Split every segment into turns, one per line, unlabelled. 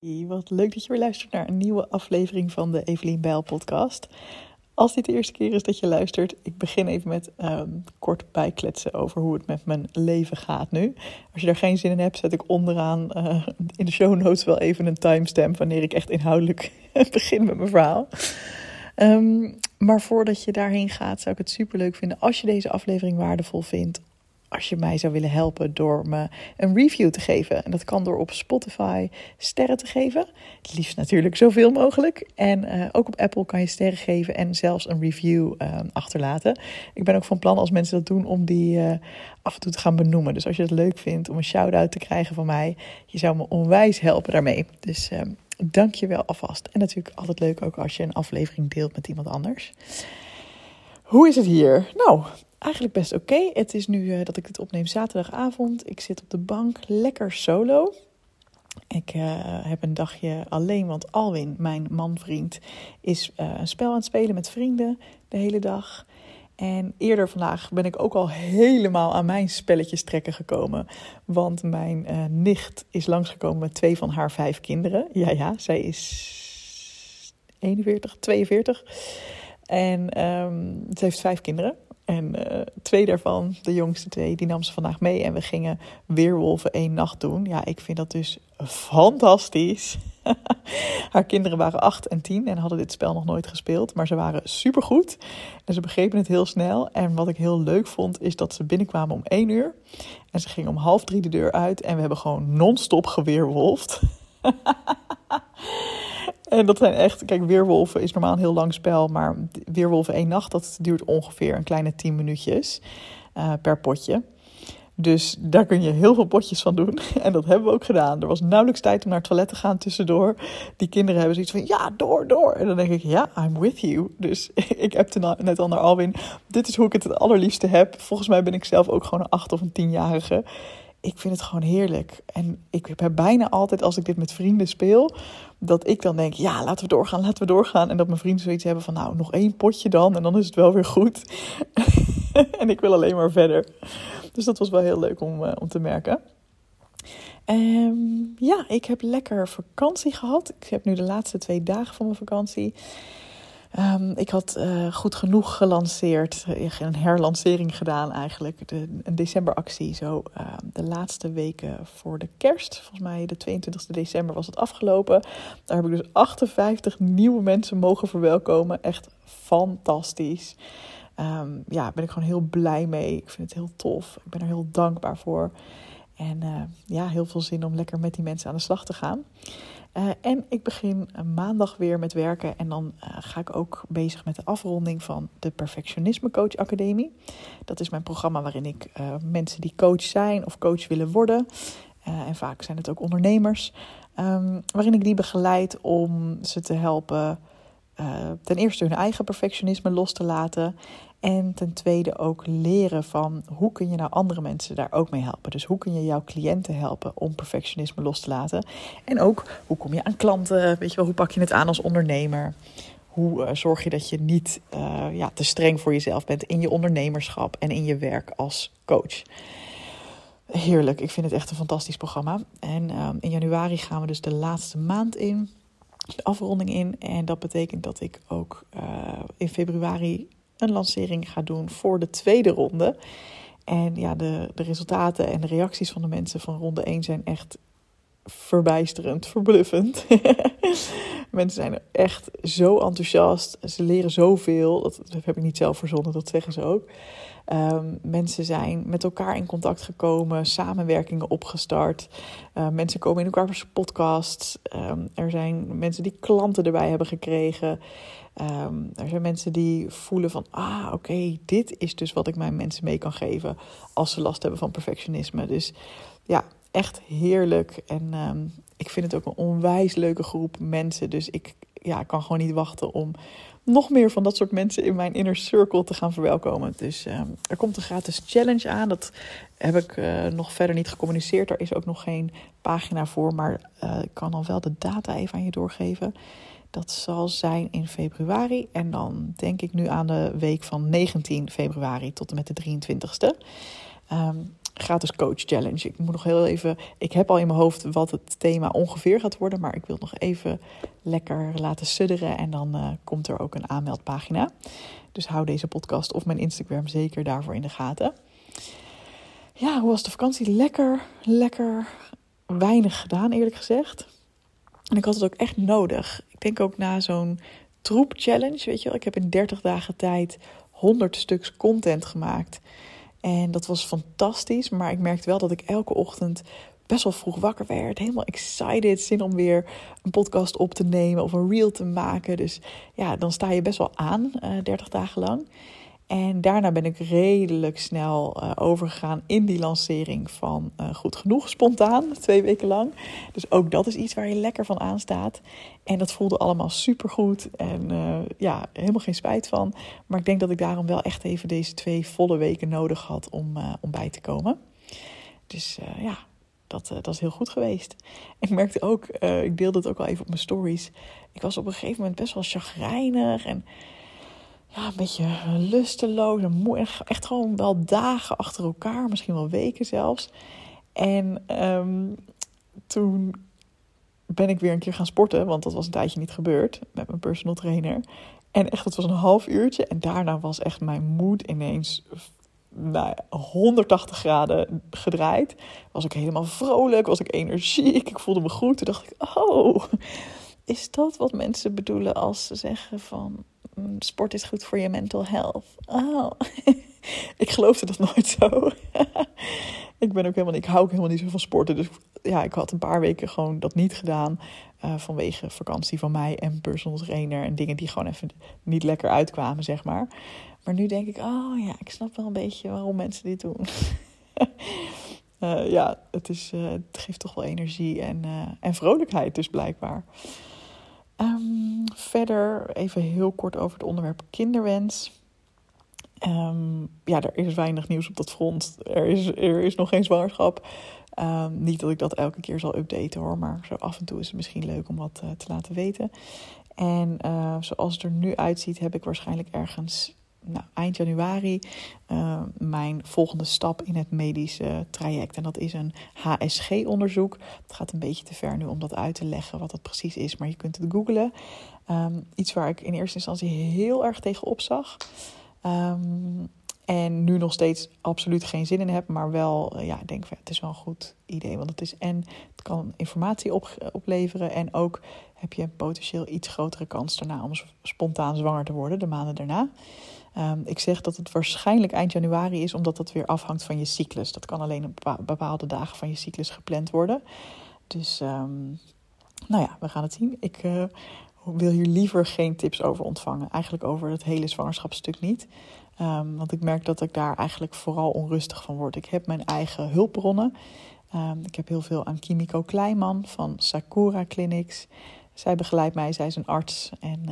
Wat leuk dat je weer luistert naar een nieuwe aflevering van de Evelien Bijl podcast. Als dit de eerste keer is dat je luistert, ik begin even met um, kort bijkletsen over hoe het met mijn leven gaat nu. Als je daar geen zin in hebt, zet ik onderaan uh, in de show notes wel even een timestamp wanneer ik echt inhoudelijk begin met mijn verhaal. Um, maar voordat je daarheen gaat, zou ik het super leuk vinden als je deze aflevering waardevol vindt als je mij zou willen helpen door me een review te geven. En dat kan door op Spotify sterren te geven. Het liefst natuurlijk zoveel mogelijk. En uh, ook op Apple kan je sterren geven en zelfs een review uh, achterlaten. Ik ben ook van plan als mensen dat doen om die uh, af en toe te gaan benoemen. Dus als je het leuk vindt om een shout-out te krijgen van mij, je zou me onwijs helpen daarmee. Dus dank je wel alvast. En natuurlijk altijd leuk ook als je een aflevering deelt met iemand anders. Hoe is het hier? Nou, eigenlijk best oké. Het is nu uh, dat ik dit opneem zaterdagavond. Ik zit op de bank, lekker solo. Ik uh, heb een dagje alleen, want Alwin, mijn manvriend, is uh, een spel aan het spelen met vrienden de hele dag. En eerder vandaag ben ik ook al helemaal aan mijn spelletjes trekken gekomen. Want mijn nicht is langsgekomen met twee van haar vijf kinderen. Ja, ja, zij is 41, 42. En um, ze heeft vijf kinderen. En uh, twee daarvan, de jongste twee, die nam ze vandaag mee. En we gingen Weerwolven één nacht doen. Ja, ik vind dat dus fantastisch. Haar kinderen waren acht en tien en hadden dit spel nog nooit gespeeld. Maar ze waren supergoed. En ze begrepen het heel snel. En wat ik heel leuk vond, is dat ze binnenkwamen om één uur. En ze gingen om half drie de deur uit. En we hebben gewoon non-stop geweerwolfd. En dat zijn echt, kijk, Weerwolven is normaal een heel lang spel, maar Weerwolven één nacht, dat duurt ongeveer een kleine 10 minuutjes uh, per potje. Dus daar kun je heel veel potjes van doen. En dat hebben we ook gedaan. Er was nauwelijks tijd om naar het toilet te gaan tussendoor. Die kinderen hebben zoiets van, ja, door, door. En dan denk ik, ja, I'm with you. Dus ik heb net al naar Alwin. Dit is hoe ik het het allerliefste heb. Volgens mij ben ik zelf ook gewoon een acht of een tienjarige ik vind het gewoon heerlijk. En ik heb bijna altijd, als ik dit met vrienden speel, dat ik dan denk, ja, laten we doorgaan, laten we doorgaan. En dat mijn vrienden zoiets hebben van, nou, nog één potje dan en dan is het wel weer goed. en ik wil alleen maar verder. Dus dat was wel heel leuk om, uh, om te merken. Um, ja, ik heb lekker vakantie gehad. Ik heb nu de laatste twee dagen van mijn vakantie. Um, ik had uh, goed genoeg gelanceerd, een herlancering gedaan eigenlijk. De, een decemberactie, zo uh, de laatste weken voor de kerst. Volgens mij de 22 december was het afgelopen. Daar heb ik dus 58 nieuwe mensen mogen verwelkomen. Echt fantastisch. Um, ja, ben ik gewoon heel blij mee. Ik vind het heel tof. Ik ben er heel dankbaar voor. En uh, ja, heel veel zin om lekker met die mensen aan de slag te gaan. Uh, en ik begin maandag weer met werken en dan uh, ga ik ook bezig met de afronding van de Perfectionisme Coach Academie. Dat is mijn programma waarin ik mensen die coach zijn of coach willen worden, en vaak zijn het ook ondernemers, um, waarin ik die begeleid om ze te helpen ten eerste hun eigen perfectionisme los te laten en ten tweede ook leren van hoe kun je nou andere mensen daar ook mee helpen. Dus hoe kun je jouw cliënten helpen om perfectionisme los te laten. En ook hoe kom je aan klanten, weet je wel, hoe pak je het aan als ondernemer. Hoe uh, zorg je dat je niet uh, ja, te streng voor jezelf bent in je ondernemerschap en in je werk als coach. Heerlijk, ik vind het echt een fantastisch programma. En uh, in januari gaan we dus de laatste maand in, de afronding in. En dat betekent dat ik ook eh, in februari een lancering ga doen voor de tweede ronde. En ja, de, de resultaten en de reacties van de mensen van ronde 1 zijn echt verbijsterend, verbluffend. mensen zijn echt zo enthousiast. Ze leren zoveel. Dat, dat heb ik niet zelf verzonnen, dat zeggen ze ook. Um, mensen zijn met elkaar in contact gekomen, samenwerkingen opgestart. Uh, mensen komen in elkaars podcasts. Um, er zijn mensen die klanten erbij hebben gekregen. Er zijn mensen die voelen van, ah, oké, dit is dus wat ik mijn mensen mee kan geven als ze last hebben van perfectionisme. Dus ja, echt heerlijk. En ik vind het ook een onwijs leuke groep mensen. Dus ik ja, kan gewoon niet wachten om nog meer van dat soort mensen in mijn inner circle te gaan verwelkomen. Dus um, er komt een gratis challenge aan. Dat heb ik uh, nog verder niet gecommuniceerd. Er is ook nog geen pagina voor, maar uh, ik kan al wel de data even aan je doorgeven. Dat zal zijn in februari. En dan denk ik nu aan de week van 19 februari tot en met de 23ste. Um, gratis coach challenge. Ik moet nog heel even. Ik heb al in mijn hoofd wat het thema ongeveer gaat worden, maar ik wil nog even lekker laten sudderen en dan uh, komt er ook een aanmeldpagina. Dus hou deze podcast of mijn Instagram zeker daarvoor in de gaten. Ja, hoe was de vakantie? Lekker, lekker weinig gedaan, eerlijk gezegd. En ik had het ook echt nodig. Ik denk ook na zo'n troep challenge, weet je wel. Ik heb in 30 dagen tijd 100 stuks content gemaakt. En dat was fantastisch. Maar ik merkte wel dat ik elke ochtend best wel vroeg wakker werd. Helemaal excited. Zin om weer een podcast op te nemen of een reel te maken. Dus ja, dan sta je best wel aan, uh, eh, 30 dagen lang. En daarna ben ik redelijk snel uh, overgegaan in die lancering van uh, Goed Genoeg, spontaan, twee weken lang. Dus ook dat is iets waar je lekker van aanstaat. En dat voelde allemaal supergoed en uh, ja, helemaal geen spijt van. Maar ik denk dat ik daarom wel echt even deze twee volle weken nodig had om, om bij te komen. Dus ja, dat, dat is heel goed geweest. Ik merkte ook, ik deelde het ook al even op mijn stories. Ik was op een gegeven moment best wel chagrijnig en ja, een beetje lusteloos en moe. Echt gewoon wel dagen achter elkaar, misschien wel weken zelfs. En ehm, toen ben ik weer een keer gaan sporten, want dat was een tijdje niet gebeurd met mijn personal trainer. En echt, het was een half uurtje. En daarna was echt mijn moed ineens nou, 180 graden gedraaid. Was ik helemaal vrolijk, was ik energiek, ik voelde me goed. Toen dacht ik, oh, is dat wat mensen bedoelen als ze zeggen van sport is goed voor je mental health. Oh, ik geloofde dat nooit zo. ik ben ook helemaal, ik hou ook helemaal niet zo van sporten. Dus ja, ik had een paar weken gewoon dat niet gedaan. Uh, vanwege vakantie van mij en personal trainer. En dingen die gewoon even niet lekker uitkwamen, zeg maar. Maar nu denk ik, oh ja, ik snap wel een beetje waarom mensen dit doen. uh, ja, het, is, uh, het geeft toch wel energie en, en vrolijkheid dus blijkbaar. Um, verder even heel kort over het onderwerp kinderwens. Um, ja, er is weinig nieuws op dat front. Er is, er is nog geen zwangerschap. Um, niet dat ik dat elke keer zal updaten hoor, maar zo af en toe is het misschien leuk om wat uh, te laten weten. En uh, zoals het er nu uitziet, heb ik waarschijnlijk ergens nou, eind januari uh, mijn volgende stap in het medische traject. En dat is een HSG-onderzoek. Het gaat een beetje te ver nu om dat uit te leggen wat dat precies is, maar je kunt het googlen. Um, iets waar ik in eerste instantie heel erg tegen opzag. Um, en nu nog steeds absoluut geen zin in heb, maar wel, uh, ja, denk het is wel een goed idee. Want het is en het kan informatie op, opleveren. En ook heb je potentieel iets grotere kans daarna om spontaan zwanger te worden, de maanden daarna. Um, ik zeg dat het waarschijnlijk eind januari is, omdat dat weer afhangt van je cyclus. Dat kan alleen op bepaalde dagen van je cyclus gepland worden. Dus, um, nou ja, we gaan het zien. Ik uh, wil hier liever geen tips over ontvangen. Eigenlijk over het hele zwangerschapsstuk niet. Um, want ik merk dat ik daar eigenlijk vooral onrustig van word. Ik heb mijn eigen hulpbronnen. ik heb heel veel aan Kimiko Kleiman van Sakura Clinics. Zij begeleidt mij, zij is een arts. En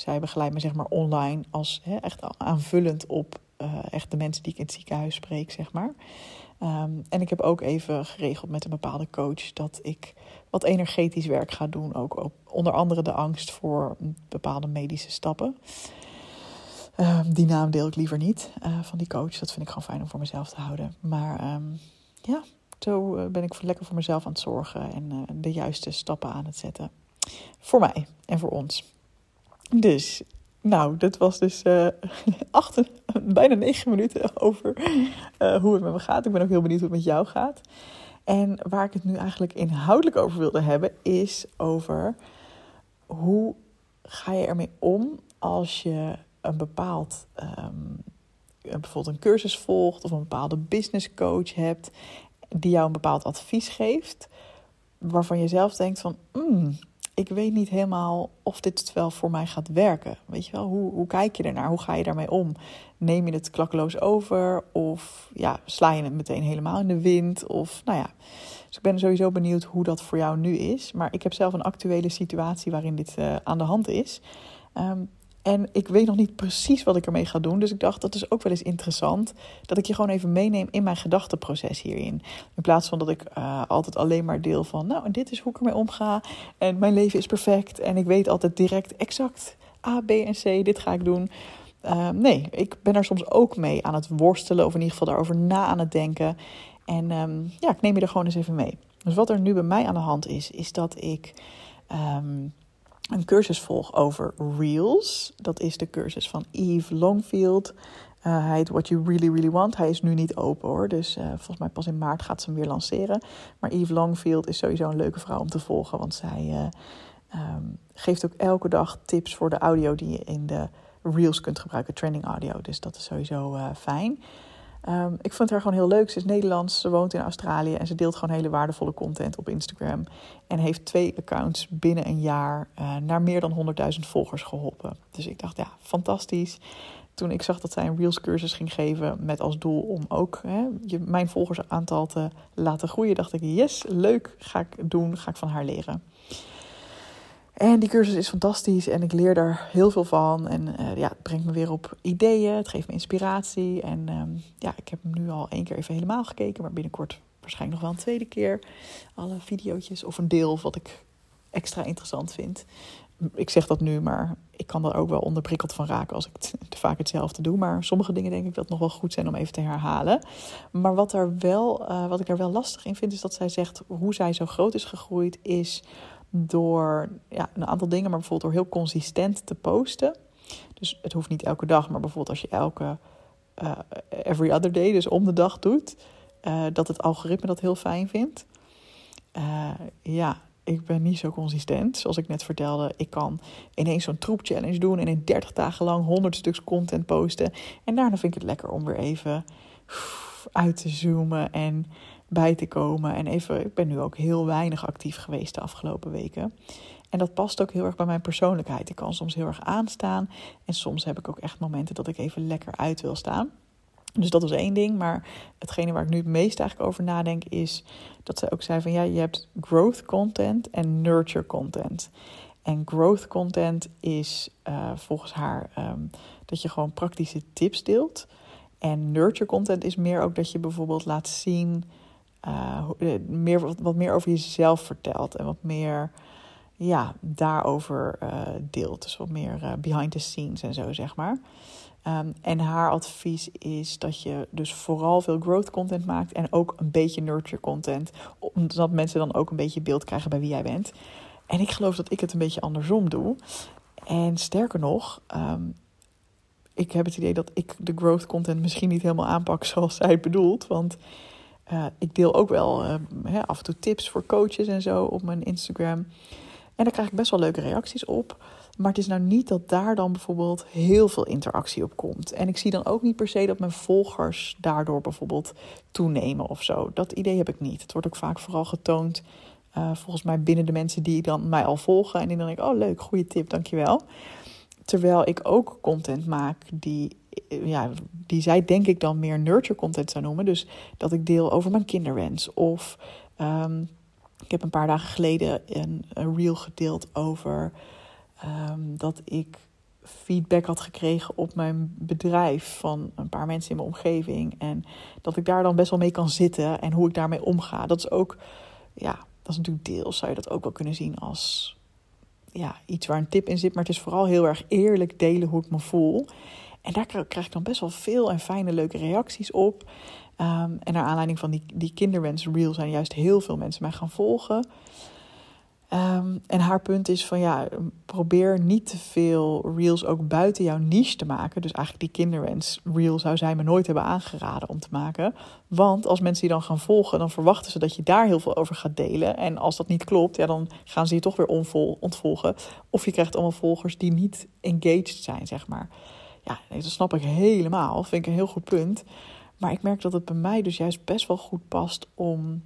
zij begeleidt me zeg maar online als echt aanvullend op uh, echt de mensen die ik in het ziekenhuis spreek, zeg maar. Um, en ik heb ook even geregeld met een bepaalde coach dat ik wat energetisch werk ga doen. Ook op, onder andere de angst voor bepaalde medische stappen. Um, die naam deel ik liever niet uh, van die coach. Dat vind ik gewoon fijn om voor mezelf te houden. Maar um, ja, zo eh, ben ik lekker voor mezelf aan het zorgen en de juiste stappen aan het zetten. Voor mij en voor ons. Dus, nou, dat was dus uh, acht, bijna negen minuten over uh, hoe het met me gaat. Ik ben ook heel benieuwd hoe het met jou gaat. En waar ik het nu eigenlijk inhoudelijk over wilde hebben, is over hoe ga je ermee om als je een bepaald, um, bijvoorbeeld een cursus volgt of een bepaalde business coach hebt die jou een bepaald advies geeft, waarvan je zelf denkt van, mm, ik weet niet helemaal of dit wel voor mij gaat werken. Weet je wel, hoe, hoe kijk je ernaar? Hoe ga je daarmee om? Neem je het klakkeloos over? Of ja, sla je het meteen helemaal in de wind? Of nou ja. Dus ik ben sowieso benieuwd hoe dat voor jou nu is. Maar ik heb zelf een actuele situatie waarin dit uh, aan de hand is. Um, en ik weet nog niet precies wat ik ermee ga doen. Dus ik dacht, dat is ook wel eens interessant. Dat ik je gewoon even meeneem in mijn gedachteproces hierin. In plaats van dat ik uh, altijd alleen maar deel van... nou, en dit is hoe ik ermee omga. En mijn leven is perfect. En ik weet altijd direct exact A, B en C, dit ga ik doen. nee, ik ben er soms ook mee aan het worstelen, of in ieder geval daarover na aan het denken. En ehm, ja, ik neem je er gewoon eens even mee. Dus wat er nu bij mij aan de hand is, is dat ik ehm, een cursus volg over Reels. Dat is de cursus van Eve Longfield. Uh, hij heet What You Really Really Want. Hij is nu niet open hoor. Dus uh, volgens mij pas in maart gaat ze hem weer lanceren. Maar Eve Longfield is sowieso een leuke vrouw om te volgen. Want zij uh, um, geeft ook elke dag tips voor de audio die je in de Reels kunt gebruiken. Trending audio. Dus dat is sowieso fijn. Um, ik vond haar gewoon heel leuk. Ze is Nederlands, ze woont in Australië en ze deelt gewoon hele waardevolle content op Instagram. En heeft twee accounts binnen een jaar uh, naar meer dan 100.000 volgers geholpen. Dus ik dacht, ja, fantastisch. Toen ik zag dat zij een Reels cursus ging geven met als doel om ook hè, je, mijn volgersaantal te laten groeien, dacht ik, yes, leuk, ga ik doen, ga ik van haar leren. En die cursus is fantastisch en ik leer daar heel veel van. En uh, ja, het brengt me weer op ideeën, het geeft me inspiratie. En um, ja, ik heb hem nu al één keer even helemaal gekeken, maar binnenkort waarschijnlijk nog wel een tweede keer. Alle video's of een deel wat ik extra interessant vind. Ik zeg dat nu, maar ik kan er ook wel onderprikkeld van raken als ik te vaak hetzelfde doe. Maar sommige dingen denk ik dat nog wel goed zijn om even te herhalen. Maar wat, er wel, uh, wat ik er wel lastig in vind, is dat zij zegt hoe zij zo groot is gegroeid, is door ja, een aantal dingen, maar bijvoorbeeld door heel consistent te posten. Dus het hoeft niet elke dag, maar bijvoorbeeld als je elke uh, every other day, dus om de dag doet, uh, dat het algoritme dat heel fijn vindt. Uh, ja, ik ben niet zo consistent. Zoals ik net vertelde, ik kan ineens zo'n troep challenge doen en in 30 dagen lang 100 stuks content posten. En daarna vind ik het lekker om weer even uit te zoomen en bij te komen. En even, ik ben nu ook heel weinig actief geweest de afgelopen weken. En dat past ook heel erg bij mijn persoonlijkheid. Ik kan soms heel erg aanstaan. En soms heb ik ook echt momenten dat ik even lekker uit wil staan. Dus dat was één ding. Maar hetgene waar ik nu het meest eigenlijk over nadenk is dat ze ook zei van ja, je hebt growth content en nurture content. En growth content is uh, volgens haar um, dat je gewoon praktische tips deelt. En nurture content is meer ook dat je bijvoorbeeld laat zien uh, meer, wat, meer over jezelf vertelt en wat meer ja, daarover uh, deelt. Dus wat meer behind the scenes en zo, zeg maar. Um, en haar advies is dat je dus vooral veel growth content maakt en ook een beetje nurture content. Zodat mensen dan ook een beetje beeld krijgen bij wie jij bent. En ik geloof dat ik het een beetje andersom doe. En sterker nog, um, ik heb het idee dat ik de growth content misschien niet helemaal aanpak zoals zij bedoelt. Want ik deel ook wel hè, af en toe tips voor coaches en zo op mijn Instagram. En daar krijg ik best wel leuke reacties op. Maar het is nou niet dat daar dan bijvoorbeeld heel veel interactie op komt. En ik zie dan ook niet per se dat mijn volgers daardoor bijvoorbeeld toenemen of zo. Dat idee heb ik niet. Het wordt ook vaak vooral getoond, uh, volgens mij binnen de mensen die dan mij al volgen. En die dan denk ik, oh leuk, goede tip, dankjewel. Terwijl ik ook content maak die ja, die zij denk ik dan meer nurture content zou noemen. Dus dat ik deel over mijn kinderwens. Of um, ik heb een paar dagen geleden een, een reel gedeeld over um, dat ik feedback had gekregen op mijn bedrijf van een paar mensen in mijn omgeving. En dat ik daar dan best wel mee kan zitten en hoe ik daarmee omga. Dat is ook, ja, dat is natuurlijk deels, zou je dat ook wel kunnen zien als ja, iets waar een tip in zit. Maar het is vooral heel erg eerlijk delen hoe ik me voel. En daar krijg ik dan best wel veel en fijne, leuke reacties op. Um, en naar aanleiding van die, die kinderwens reel zijn juist heel veel mensen mij gaan volgen. Um, en haar punt is van ja, probeer niet te veel reels ook buiten jouw niche te maken. Dus eigenlijk die kinderwens reel zou zij me nooit hebben aangeraden om te maken. Want als mensen die dan gaan volgen, dan verwachten ze dat je daar heel veel over gaat delen. En als dat niet klopt, ja, dan gaan ze je toch weer ontvolgen. Of je krijgt allemaal volgers die niet engaged zijn, zeg maar. Ja, dat snap ik helemaal. Vind ik een heel goed punt. Maar ik merk dat het bij mij dus juist best wel goed past om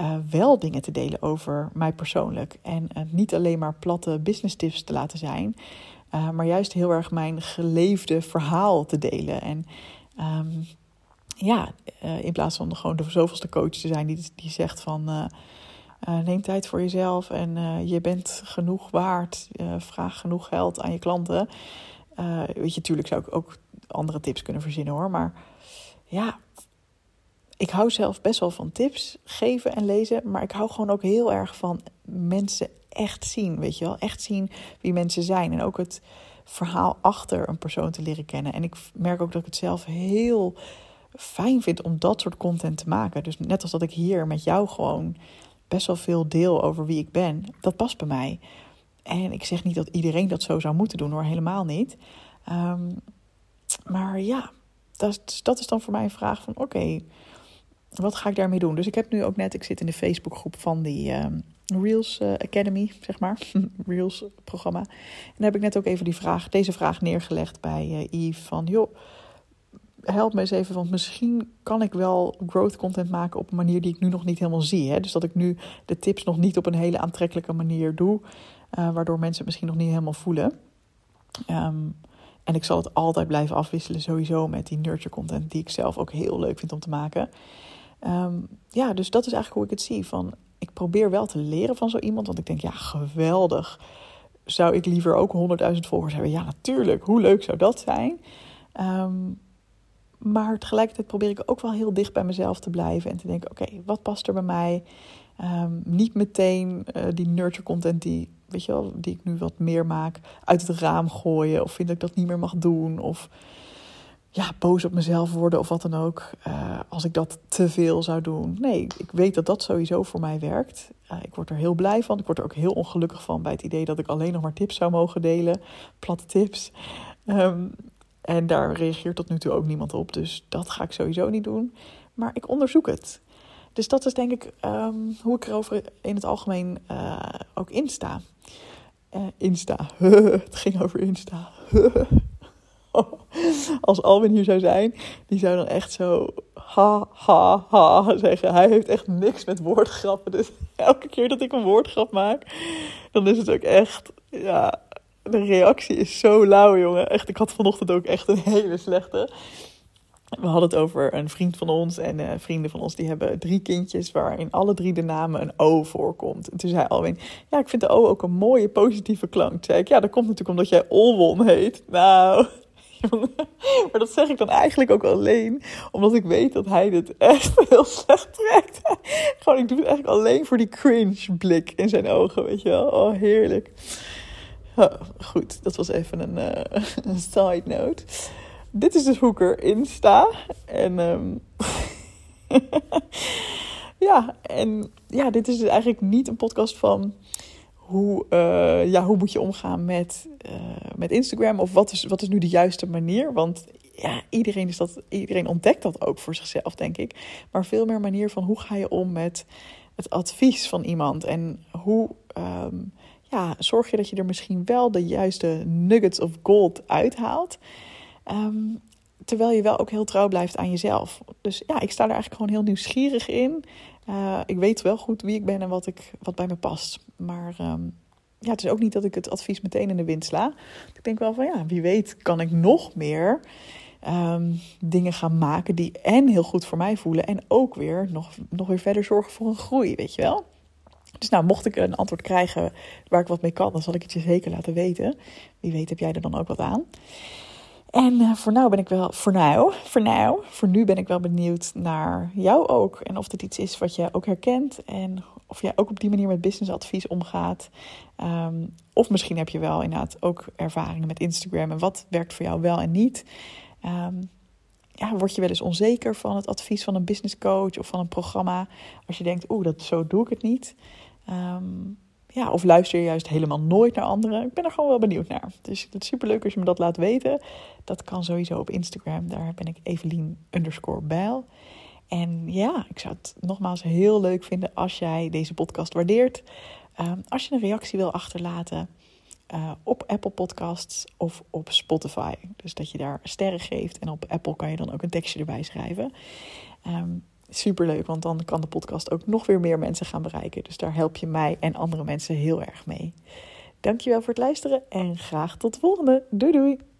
uh, wel dingen te delen over mij persoonlijk. En uh, niet alleen maar platte business tips te laten zijn. Uh, maar juist heel erg mijn geleefde verhaal te delen. En um, ja, in plaats van gewoon de zoveelste coach te zijn die, die zegt van... neem tijd voor jezelf en je bent genoeg waard. vraag genoeg geld aan je klanten. Uh, weet je, natuurlijk zou ik ook andere tips kunnen verzinnen hoor. Maar ja, ik hou zelf best wel van tips geven en lezen. Maar ik hou gewoon ook heel erg van mensen echt zien, weet je wel. Echt zien wie mensen zijn. En ook het verhaal achter een persoon te leren kennen. En ik merk ook dat ik het zelf heel fijn vind om dat soort content te maken. Dus net als dat ik hier met jou gewoon best wel veel deel over wie ik ben, dat past bij mij. En ik zeg niet dat iedereen dat zo zou moeten doen, hoor, helemaal niet. Ehm, maar ja, dat dat is dan voor mij een vraag van: oké, wat ga ik daarmee doen? Dus ik heb nu ook net, ik zit in de Facebookgroep van die ehm, Reels eh, Academy, zeg maar, Reels programma. En daar heb ik net ook even die vraag, deze vraag neergelegd bij uh, Yves van, joh, help me eens even, want misschien kan ik wel growth content maken op een manier die ik nu nog niet helemaal zie. Hè? Dus dat ik nu de tips nog niet op een hele aantrekkelijke manier doe, uh, waardoor mensen het misschien nog niet helemaal voelen. Um, en ik zal het altijd blijven afwisselen, sowieso met die nurture content, die ik zelf ook heel leuk vind om te maken. Um, ja, dus dat is eigenlijk hoe ik het zie. Van, ik probeer wel te leren van zo iemand, want ik denk, ja, geweldig. Zou ik liever ook 100.000 volgers hebben? Ja, natuurlijk. Hoe leuk zou dat zijn? Um, maar tegelijkertijd probeer ik ook wel heel dicht bij mezelf te blijven en te denken: oké, wat past er bij mij? Niet meteen uh, die nurture content die, weet je wel, die ik nu wat meer maak, uit het raam gooien. Of vind ik dat niet meer mag doen. Of ja, boos op mezelf worden of wat dan ook. Uh, als ik dat te veel zou doen. Nee, ik weet dat dat sowieso voor mij werkt. Uh, ik word er heel blij van. Ik word er ook heel ongelukkig van bij het idee dat ik alleen nog maar tips zou mogen delen. Platte tips. Um, en daar reageert tot nu toe ook niemand op. Dus dat ga ik sowieso niet doen. Maar ik onderzoek het. Dus dat is denk ik um, hoe ik erover in het algemeen uh, ook insta. Uh, Insta. het ging over Insta. Als Alwin hier zou zijn, die zou dan echt zo ha, ha, ha zeggen. Hij heeft echt niks met woordgrappen. Dus elke keer dat ik een woordgrap maak, dan is het ook echt, ja, de reactie is zo lauw, jongen. Echt, ik had vanochtend ook echt een hele slechte. We hadden het over een vriend van ons en uh, vrienden van ons die hebben drie kindjes waarin alle drie de namen een O voorkomt. En toen zei Alwin, ja, ik vind de O ook een mooie positieve klank. Zei ik, ja, dat komt natuurlijk omdat jij Olwon heet. Nou, maar dat zeg ik dan eigenlijk ook alleen omdat ik weet dat hij dit echt heel slecht trekt. Gewoon, ik doe het eigenlijk alleen voor die cringe blik in zijn ogen, weet je wel. Oh, heerlijk. Oh, goed, dat was even een, uh, een side note. Dit is dus hoe ik erin sta. En um, ja, en ja, dit is dus eigenlijk niet een podcast van hoe, uh, ja, hoe moet je omgaan met, uh, met Instagram of wat is, wat is nu de juiste manier? Want ja, iedereen, is dat, iedereen ontdekt dat ook voor zichzelf, denk ik. Maar veel meer manier van hoe ga je om met het advies van iemand en hoe um, ja, zorg je dat je er misschien wel de juiste nuggets of gold uithaalt. Um, terwijl je wel ook heel trouw blijft aan jezelf. Dus ja, ik sta er eigenlijk gewoon heel nieuwsgierig in. Uh, ik weet wel goed wie ik ben en wat, ik, wat bij me past. Maar um, ja, het is ook niet dat ik het advies meteen in de wind sla. Ik denk wel van ja, wie weet kan ik nog meer um, dingen gaan maken die en heel goed voor mij voelen. En ook weer nog, nog weer verder zorgen voor een groei, weet je wel. Dus nou, mocht ik een antwoord krijgen waar ik wat mee kan, dan zal ik het je zeker laten weten. Wie weet heb jij er dan ook wat aan. En uh, voor nu ben ik wel, voor nou, voor nou, voor nu ben ik wel benieuwd naar jou ook. En of dit iets is wat je ook herkent en of jij ook op die manier met businessadvies omgaat. Um, of misschien heb je wel inderdaad ook ervaringen met Instagram en wat werkt voor jou wel en niet. Um, ja, word je wel eens onzeker van het advies van een business coach of van een programma. Als je denkt, oeh, dat, zo doe ik het niet. Um, ja, of luister je juist helemaal nooit naar anderen. Ik ben er gewoon wel benieuwd naar. Dus het is superleuk als je me dat laat weten. Dat kan sowieso op Instagram. Daar ben ik Evelien underscore Bijl. En ja, ik zou het nogmaals heel leuk vinden als jij deze podcast waardeert. Um, als je een reactie wil achterlaten uh, op Apple Podcasts of op Spotify. Dus dat je daar sterren geeft. En op Apple kan je dan ook een tekstje erbij schrijven. Um, superleuk, want dan kan de podcast ook nog weer meer mensen gaan bereiken. Dus daar help je mij en andere mensen heel erg mee. Dankjewel voor het luisteren en graag tot de volgende. Doei doei!